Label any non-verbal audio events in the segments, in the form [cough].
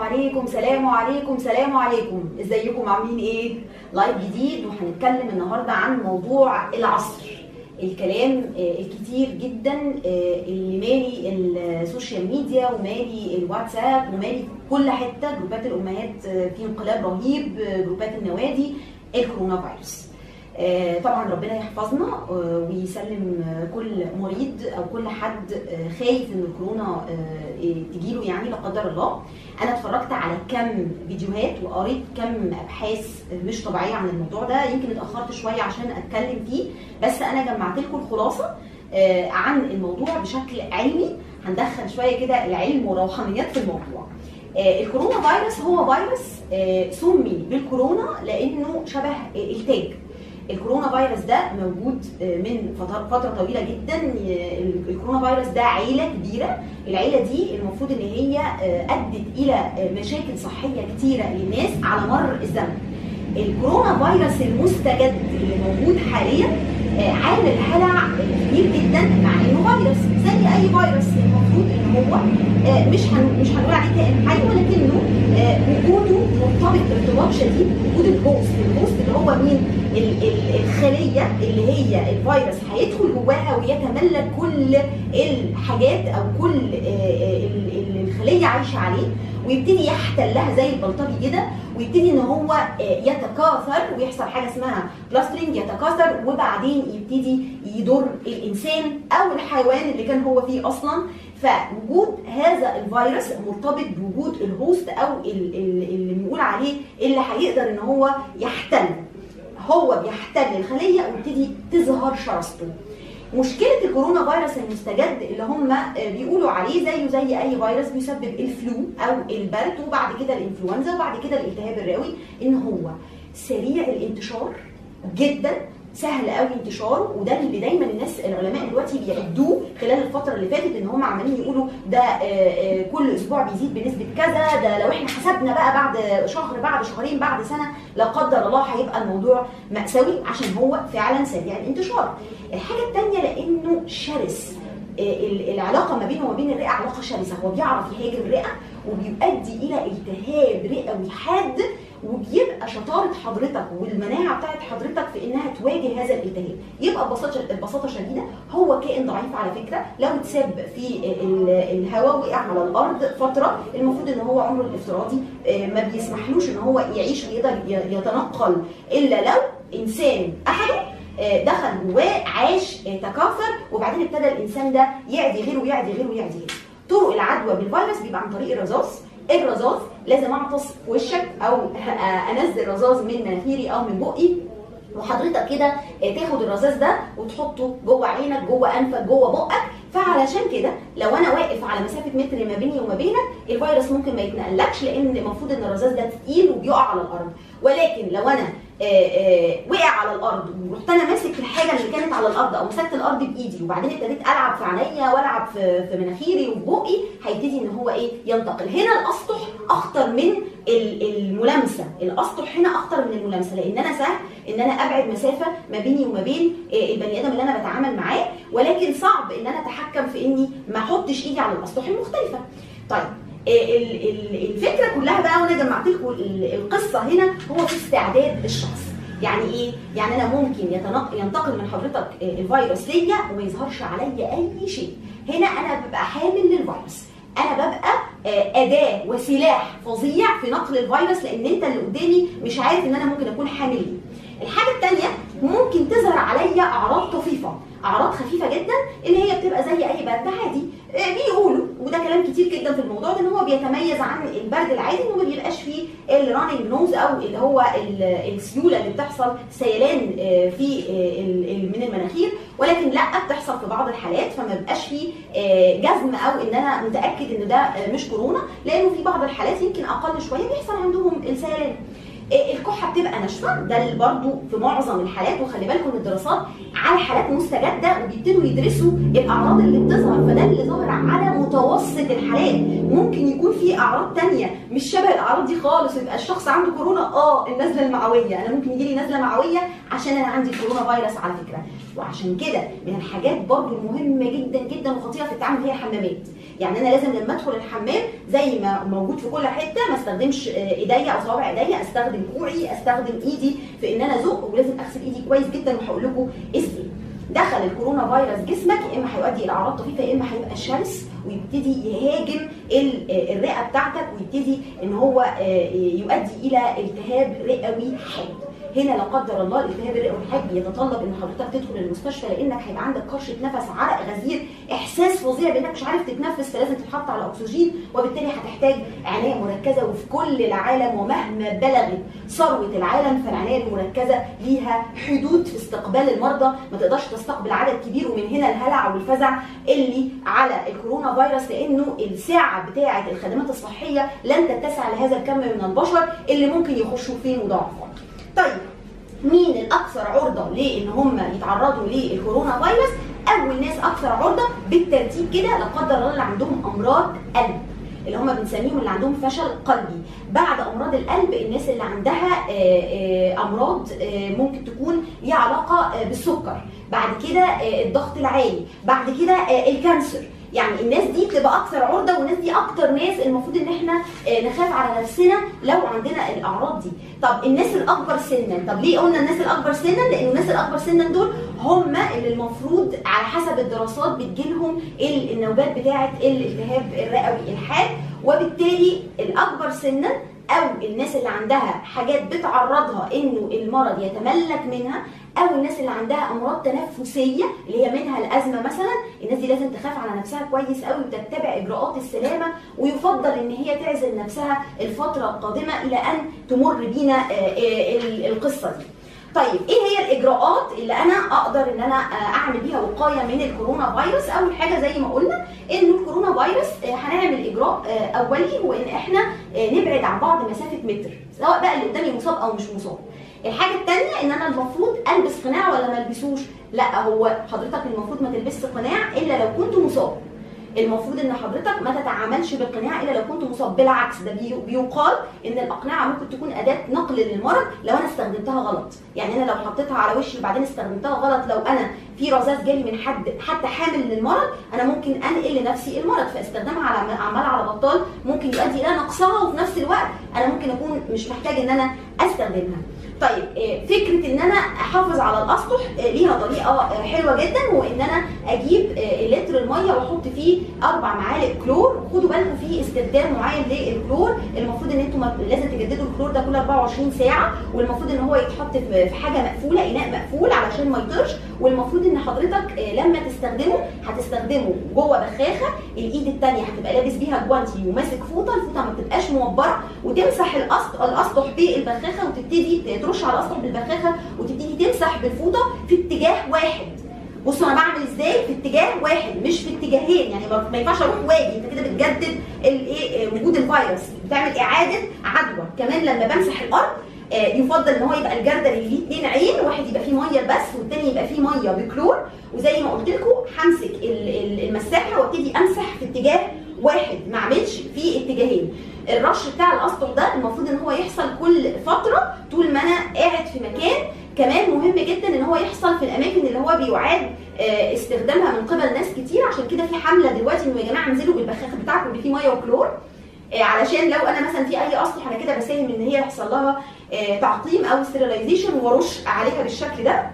عليكم سلام عليكم سلام عليكم. ازيكم؟ عاملين إيه؟ live جديد وهنتكلم النهارده عن موضوع العصر. الكلام آه، الكتير جدا آه، اللي مالي ال social media ومالي الواتساب ومالي كل حتة. جروبات الأمهات آه، في انقلاب رهيب جروبات النوادي ال corona virus. طبعا ربنا يحفظنا آه، ويسلم آه، كل مريض أو كل حد آه، خايف إن الكورونا آه، إيه تجيله يعني لا قدر الله. أنا اتفرجت على كم فيديوهات وقريت كم أبحاث مش طبيعية عن الموضوع ده يمكن اتأخرت شوية عشان أتكلم فيه بس أنا جمعت لكم الخلاصه آه، عن الموضوع بشكل علمي. هندخل شوية كده العلم والروحانيات في الموضوع. آه، الكورونا فيروس هو فيروس آه، سمي بالكورونا لأنه شبه آه، إلتاج. الكورونا فيروس ده موجود آه، من فتر- فترة طويلة جدا. ال corona virus ده عيلة كبيرة. العيلة دي المفروض إن هي آه، أدت إلى آه، مشاكل صحية كتيرة للناس على مر الزمن. ال corona virus المستجد اللي موجود حاليا عامل هلع كبير جدا مع إنه فيروس زي أي فيروس المفروض إن هو آه، مش. مش هنقول عليه كائن حي ولكنه آه، وجوده مرتبط ارتباط شديد بوجود ال host ال host اللي هو مين ال- ال- الخلية اللي هي الفيروس هيدخل جواها ويتملك كل الحاجات أو كل آه، الخليه عايشة عليه ويبتدي يحتلها زي البلطجي كده ويبتدي إن هو آه، يتكاثر ويحصل حاجة اسمها clustering يتكاثر وبعدين يبتدي يضر الإنسان أو الحيوان اللي كان هو فيه أصلا. فوجود هذا الفيروس مرتبط بوجود ال host أو ال- ال- اللي بنقول عليه اللي هيقدر إن هو يحتل. هو بيحتل الخلية ويبتدي تظهر شراسته مشكلة الكورونا فيروس المستجد اللي هم آه، بيقولوا عليه زيه زي أي فيروس بيسبب الفلو أو البرد وبعد كده الإنفلونزا وبعد كده الالتهاب الرئوي إن هو سريع الانتشار جدا. سهل قوي انتشاره وده اللي دايما الناس العلماء دلوقتي بيعدوه خلال الفترة اللي فاتت إن هم عمالين يقولوا ده آه، آه، كل أسبوع بيزيد بنسبة كذا ده لو إحنا حسبنا بقى بعد شهر بعد شهرين بعد سنة لا قدر الله هيبقى الموضوع مأساوي عشان هو فعلا سريع الانتشار. الحاجة الثانية لأنه شرس ال- العلاقة ما بينه وما بين الرئة علاقة شرسة هو بيعرف يهاجم الرئه وبيؤدي إلى التهاب رئوي حاد وبيبقى شطارة حضرتك والمناعة بتاعت حضرتك في إنها تواجه هذا الالتهاب يبقى ببساطة ببساطة شديدة هو كائن ضعيف على فكرة لو اتساب في ال- الهواء وقع على الأرض فترة المفروض إن هو عمره الافتراضي آه، ما بيسمحلوش إن هو يعيش ويقدر يتنقل إلا لو إنسان اخده آه، دخل جواه عاش آه، تكاثر وبعدين ابتدى الإنسان ده يعدي غيره ويعدي غيره ويعدي غيره. طرق العدوى بالفيروس بيبقى عن طريق الرذاذ. الرذاذ لازم اعطس في وشك أو انزل رذاذ من مناخيري أو من بقي. وحضرتك كده آه، تاخد الرذاذ ده وتحطه جوه عينك جوه انفك جوه بقك. فعلشان كده لو أنا واقف على مسافة متر ما بيني وما بينك الفيروس ممكن ما يتنقلكش لأن المفروض ان الرذاذ ده تقيل وبيقع على الأرض. ولكن لو أنا وقع على الأرض. ورحت أنا ماسك الحاجة اللي كانت على الأرض أو مسكت الأرض بإيدي. وبعدين ابتديت ألعب في عينيا وألعب في في مناخيري وفي بقي هيبتدي إن هو إيه؟ ينتقل. هنا الأسطح أخطر من ال- الملامسة. الأسطح هنا أخطر من الملامسة. لأن أنا سهل إن أنا أبعد مسافة ما بيني وما بين آه، البني آدم اللي أنا بتعامل معاه. ولكن صعب إن أنا أتحكم في إني ما أحطش إيدي على الأسطح المختلفة. طيب الفكرة كلها بقى وأنا جمعت لكم ال- القصة هنا هو في استعداد الشخص. يعني إيه؟ يعني أنا ممكن ينتقل من حضرتك الفيروس ليا وما يظهرش عليا أي شيء. هنا أنا ببقى حامل للفيروس. أنا ببقى آه، أداة وسلاح فظيع في نقل الفيروس لأن أنت اللي قدامي مش عارف إن أنا ممكن أكون حامل ليه. الحاجة الثانية ممكن تظهر عليا أعراض طفيفة. أعراض خفيفة جدا اللي هي بتبقى زي أي برد عادي. آه، بيقولوا وده كلام كتير جدا في الموضوع ده إن هو بيتميز عن البرد العادي انه ما بيبقاش فيه ال running nose أو اللي هو ال- السيولة اللي بتحصل سيلان آه، في آه، من المناخير. ولكن لأ بتحصل في بعض الحالات فما بيبقاش فيه آه، جزم أو إن أنا متأكد إن ده مش كورونا لأنه في بعض الحالات يمكن أقل شوية بيحصل عندهم السيلان. الكحة بتبقى ناشفة. ده برضو في معظم الحالات وخلي بالكم الدراسات على حالات مستجدة وبيبتدوا يدرسوا الأعراض اللي بتظهر فده اللي ظهر على متوسط الحالات. ممكن يكون في أعراض تانية مش شبه الأعراض دي خالص يبقى الشخص عنده كورونا آه النزله المعوية. أنا ممكن يجي لي نزله معوية عشان أنا عندي كورونا فيروس على فكرة. وعشان كده من الحاجات برضو المهمه جدا جدا وخطيرة في التعامل هي الحمامات يعني أنا لازم لما أدخل الحمام زي ما موجود في كل حتة ما أستخدمش آه، ايديا أو صوابع ايديا أستخدم كوعي أستخدم إيدي في إن أنا أزق ولازم أغسل إيدي كويس جدا وهقول لكم إزاي دخل الكورونا فيروس جسمك يا إما هيؤدي إلى أعراض طفيفة يا إما هيبقى شرس ويبتدي يهاجم آه، الرئة بتاعتك ويبتدي إن هو آه، يؤدي إلى التهاب رئوي حاد. هنا لا قدر الله الالتهاب الرئوي الحاد بيتطلب إن حضرتك تدخل المستشفى لأنك هيبقى عندك كرشه نفس عرق غزير إحساس فظيع بإنك مش عارف تتنفس فلازم تتحط على أكسجين وبالتالي هتحتاج عناية مركزة وفي كل العالم ومهما بلغت ثروة العالم فالعناية المركزة ليها حدود في استقبال المرضى ما تقدرش تستقبل عدد كبير ومن هنا الهلع والفزع اللي على الكورونا فيروس لأنه الساعة بتاعة الخدمات الصحية لن تتسع لهذا الكم من البشر اللي ممكن يخشوا في مضاعفات. طيب مين الأكثر عرضة لأن هم يتعرضوا للكورونا فيروس؟ اول ناس أكثر عرضة بالترتيب كده لا قدر الله اللي عندهم أمراض قلب اللي هم بنسميهم اللي عندهم فشل قلبي. بعد أمراض القلب الناس اللي عندها آه، آه، أمراض آه، ممكن تكون ليها علاقة بالسكر. بعد كده الضغط العالي. بعد كده الكانسر. يعني الناس دي بتبقى أكثر عرضة والناس دي أكتر ناس المفروض إن إحنا آه، نخاف على نفسنا لو عندنا الأعراض دي. طب الناس الأكبر سنا طب ليه قلنا الناس الأكبر سنا؟ لأن الناس الأكبر سنا دول هم اللي المفروض على حسب الدراسات بتجيلهم ال- النوبات بتاعه الالتهاب الرئوي الحاد وبالتالي الأكبر سنا أو الناس اللي عندها حاجات بتعرضها إنه المرض يتملك منها أو الناس اللي عندها أمراض تنفسية اللي هي منها الأزمة مثلا الناس دي لازم تخاف على نفسها كويس قوي وتتبع إجراءات السلامة ويفضل إن هي تعزل نفسها الفترة القادمة إلى أن تمر بينا آه، آه، ال- القصة دي. طيب إيه هي الإجراءات اللي أنا أقدر إن أنا آه، أعمل بيها وقاية من الكورونا فيروس؟ أول حاجة زي ما قلنا انه الكورونا فيروس هنعمل إجراء أولي هو ان إحنا نبعد عن بعض مسافة متر سواء بقى اللي قدامي مصاب أو مش مصاب. الحاجة الثانية إن أنا المفروض ألبس قناع ولا ما ألبسوش؟ لا هو حضرتك المفروض ما تلبسش قناع إلا لو كنت مصاب. المفروض إن حضرتك ما تتعاملش بالقناع إلا لو كنت مصاب. بالعكس ده بي- بيقال إن الاقنعه ممكن تكون أداة نقل للمرض لو أنا استخدمتها غلط. يعني أنا لو حطيتها على وشي وبعدين استخدمتها غلط لو أنا في رذاذ جالي من حد حتى حامل للمرض أنا ممكن أنقل لنفسي المرض. فاستخدامها على عمال على بطال ممكن يؤدي إلى نقصها وفي نفس الوقت أنا ممكن أكون مش محتاج إن أنا أستخدمها. طيب آه، فكرة إن أنا أحافظ على الأسطح آه، ليها طريقة آه، حلوة جدا وإن أنا أجيب لتر المية وأحط فيه أربع معالق كلور. خدوا بالكم في استخدام معين للكلور. المفروض إن أنتم لازم تجددوا الكلور ده كل 24 ساعة والمفروض إن هو يتحط في حاجة مقفولة إناء مقفول علشان ما يطيرش والمفروض إن حضرتك لما تستخدمه هتستخدمه جوه بخاخة. الإيد الثانية هتبقى لابس بيها جوانتي وماسك فوطة الفوطة ما بتبقاش موبرة وتمسح الأسطح بالبخاخه وتبتدي ترش على الاسطح بالبخاخة وتبتدي تمسح بالفوطة في اتجاه واحد. بصوا أنا بعمل إزاي؟ في اتجاه واحد مش في اتجاهين. يعني ما ينفعش أروح واجي. أنت كده بتجدد الايه وجود الفيروس. بتعمل إعادة عدوى. كمان لما بمسح الأرض يفضل إن هو يبقى الجردل اللي ليه اتنين عين واحد يبقى فيه مية بس والتاني يبقى فيه مية بكلور. وزي ما قلت لكم همسك ال- ال- المساحة وابتدي أمسح في اتجاه واحد ما أعملش في اتجاهين. الرش بتاع الأسطح ده المفروض إن هو يحصل كل فترة طول ما أنا قاعد في مكان. كمان مهم جدا إن هو يحصل في الأماكن اللي هو بيعاد آه، استخدامها من قبل ناس كتير. عشان كده في حملة دلوقتي إنه يا جماعة انزلوا بالبخاخ بتاعكم اللي فيه مية وكلور. آه، علشان لو أنا مثلا في أي أسطح أنا كده بساهم إن هي يحصل لها آه، تعقيم أو sterilization وارش عليها بالشكل ده.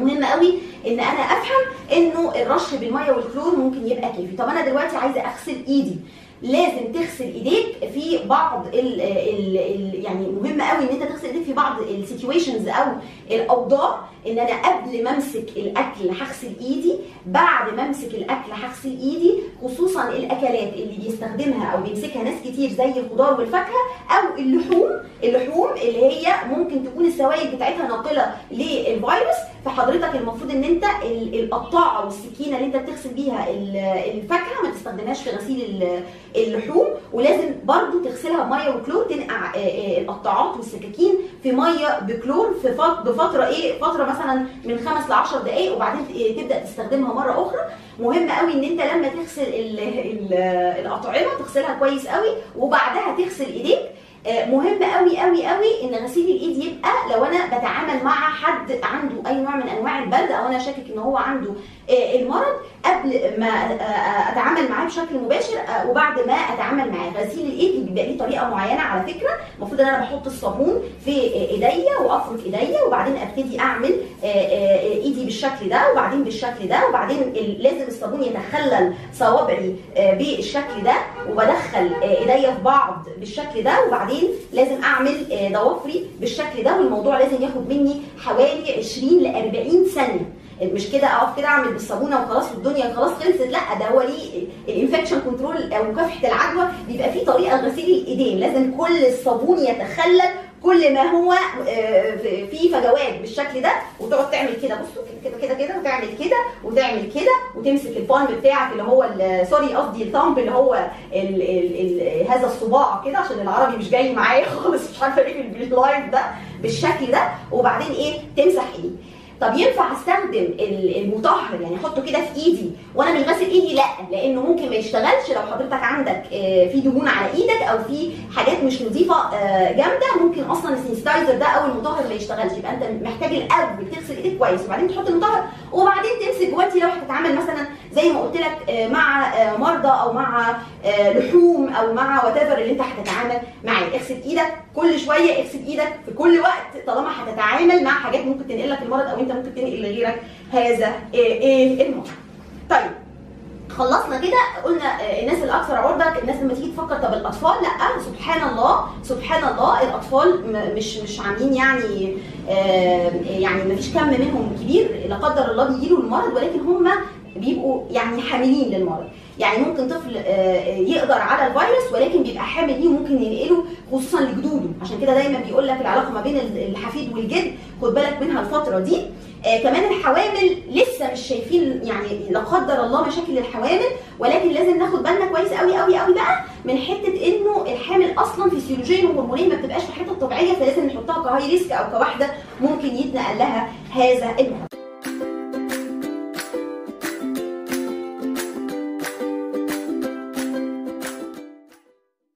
مهم قوي إن أنا أفهم إنه الرش بالمية والكلور ممكن يبقى كافي طب أنا دلوقتي عايزة أغسل إيدي. لازم تغسل إيديك في بعض ال ال ال يعني مهم قوي إن أنت تغسل إيديك في بعض ال situations أو الأوضاع إن أنا قبل ما أمسك الأكل هغسل إيدي بعد ما أمسك الأكل هغسل إيدي خصوصا الأكلات اللي بيستخدمها أو بيمسكها ناس كتير زي الخضار والفاكهة أو اللحوم اللحوم اللي هي ممكن تكون السوائل بتاعتها ناقلة للفيروس فحضرتك المفروض إن أنت ال- القطاعه والسكينه اللي أنت بتغسل بيها ال- الفاكهة ما تستخدمهاش في غسيل ال- اللحوم ولازم برضو تغسلها بميه وكلور تنقع آه، آه، القطاعات والسكاكين في مية بكلور في فت- بفترة إيه؟ فترة مثلا من خمس ل 10 دقائق وبعدين ت- تبدأ تستخدمها مرة أخرى. مهم قوي إن أنت لما تغسل ال- ال- الأطعمة تغسلها كويس قوي وبعدها تغسل إيديك. آه، مهم قوي قوي قوي إن غسيل الإيد يبقى لو أنا بتعامل مع حد عنده أي نوع من أنواع البرد أو أنا شاكك إن هو عنده المرض قبل ما آه، أتعامل معاه بشكل مباشر آه، وبعد ما أتعامل معاه. غسيل الإيد بيبقى ليه طريقة معينة على فكرة. المفروض إن أنا بحط الصابون في آه، إيديا وأفرك إيديا وبعدين أبتدي أعمل آه، آه، إيدي بالشكل ده وبعدين بالشكل ده وبعدين لازم الصابون يتخلل صوابعي آه، بالشكل ده وبدخل آه، إيديا في بعض بالشكل ده وبعدين لازم أعمل آه، ضوافري بالشكل ده. والموضوع لازم ياخد مني حوالي 20 ل 40 ثانية. مش كده اقف كده اعمل بالصابونه وخلاص والدنيا خلاص خلصت. لا ده هو ليه ال infection control أو مكافحة العدوى بيبقى فيه طريقة لغسيل الايدين. لازم كل الصابون يتخلل كل ما هو آه، في فجوات بالشكل ده وتقعد تعمل كده. بصوا كده كده كده وتعمل كده وتعمل كده وتمسك ال palm بتاعك اللي هو sorry قصدي ال thumb اللي هو ال ال ال هذا الصباع كده عشان العربي مش جاي معايا [laughs] خالص مش عارفة إيه بال live ده بالشكل ده. وبعدين إيه؟ تمسح ايدي طب ينفع استخدم ال- المطهر يعني احطه كده في ايدي وأنا مش غاسل ايدي؟ لا لأنه ممكن ما يشتغلش لو حضرتك عندك آه، في دهون على إيدك أو في حاجات مش نظيفة آه، جامدة. ممكن أصلا ال sanitizer ده أو المطهر ما يشتغلش يبقى انت محتاج الأول تغسل إيدك كويس وبعدين تحط المطهر وبعدين تمسك جوانتي لو هتتعامل مثلا زي ما قلت لك آه، مع آه، مرضى أو مع آه، لحوم أو مع what اللي انت هتتعامل معاه. اغسل إيدك كل شوية اغسل إيدك في كل وقت. طالما هتتعامل مع حاجات ممكن تنقل لك المرض أو انت ممكن تنقل لغيرك هذا المرض طيب خلصنا كده قلنا الناس الأكثر عرضة الناس لما تيجي تفكر طب الأطفال؟ لأ سبحان الله سبحان الله الأطفال مش مش عاملين يعني يعني ما فيش كم منهم كبير لا قدر الله بيجيله المرض ولكن هم بيبقوا يعني حاملين للمرض. يعني ممكن طفل آه، يقدر على الفيروس ولكن بيبقى حامل ليه وممكن ينقله خصوصا لجدوده. عشان كده دايما بيقول لك العلاقة ما بين الحفيد والجد خد بالك منها الفترة دي. آه كمان الحوامل لسه مش شايفين يعني لا قدر الله مشاكل الحوامل ولكن لازم ناخد بالنا كويس قوي قوي قوي بقى من حتة إنه الحامل أصلا فسيولوجيا وهرمونيا ما بتبقاش في حتة طبيعيه فلازم نحطها كهاي ريسك أو كواحدة ممكن يتنقل لها هذا المرض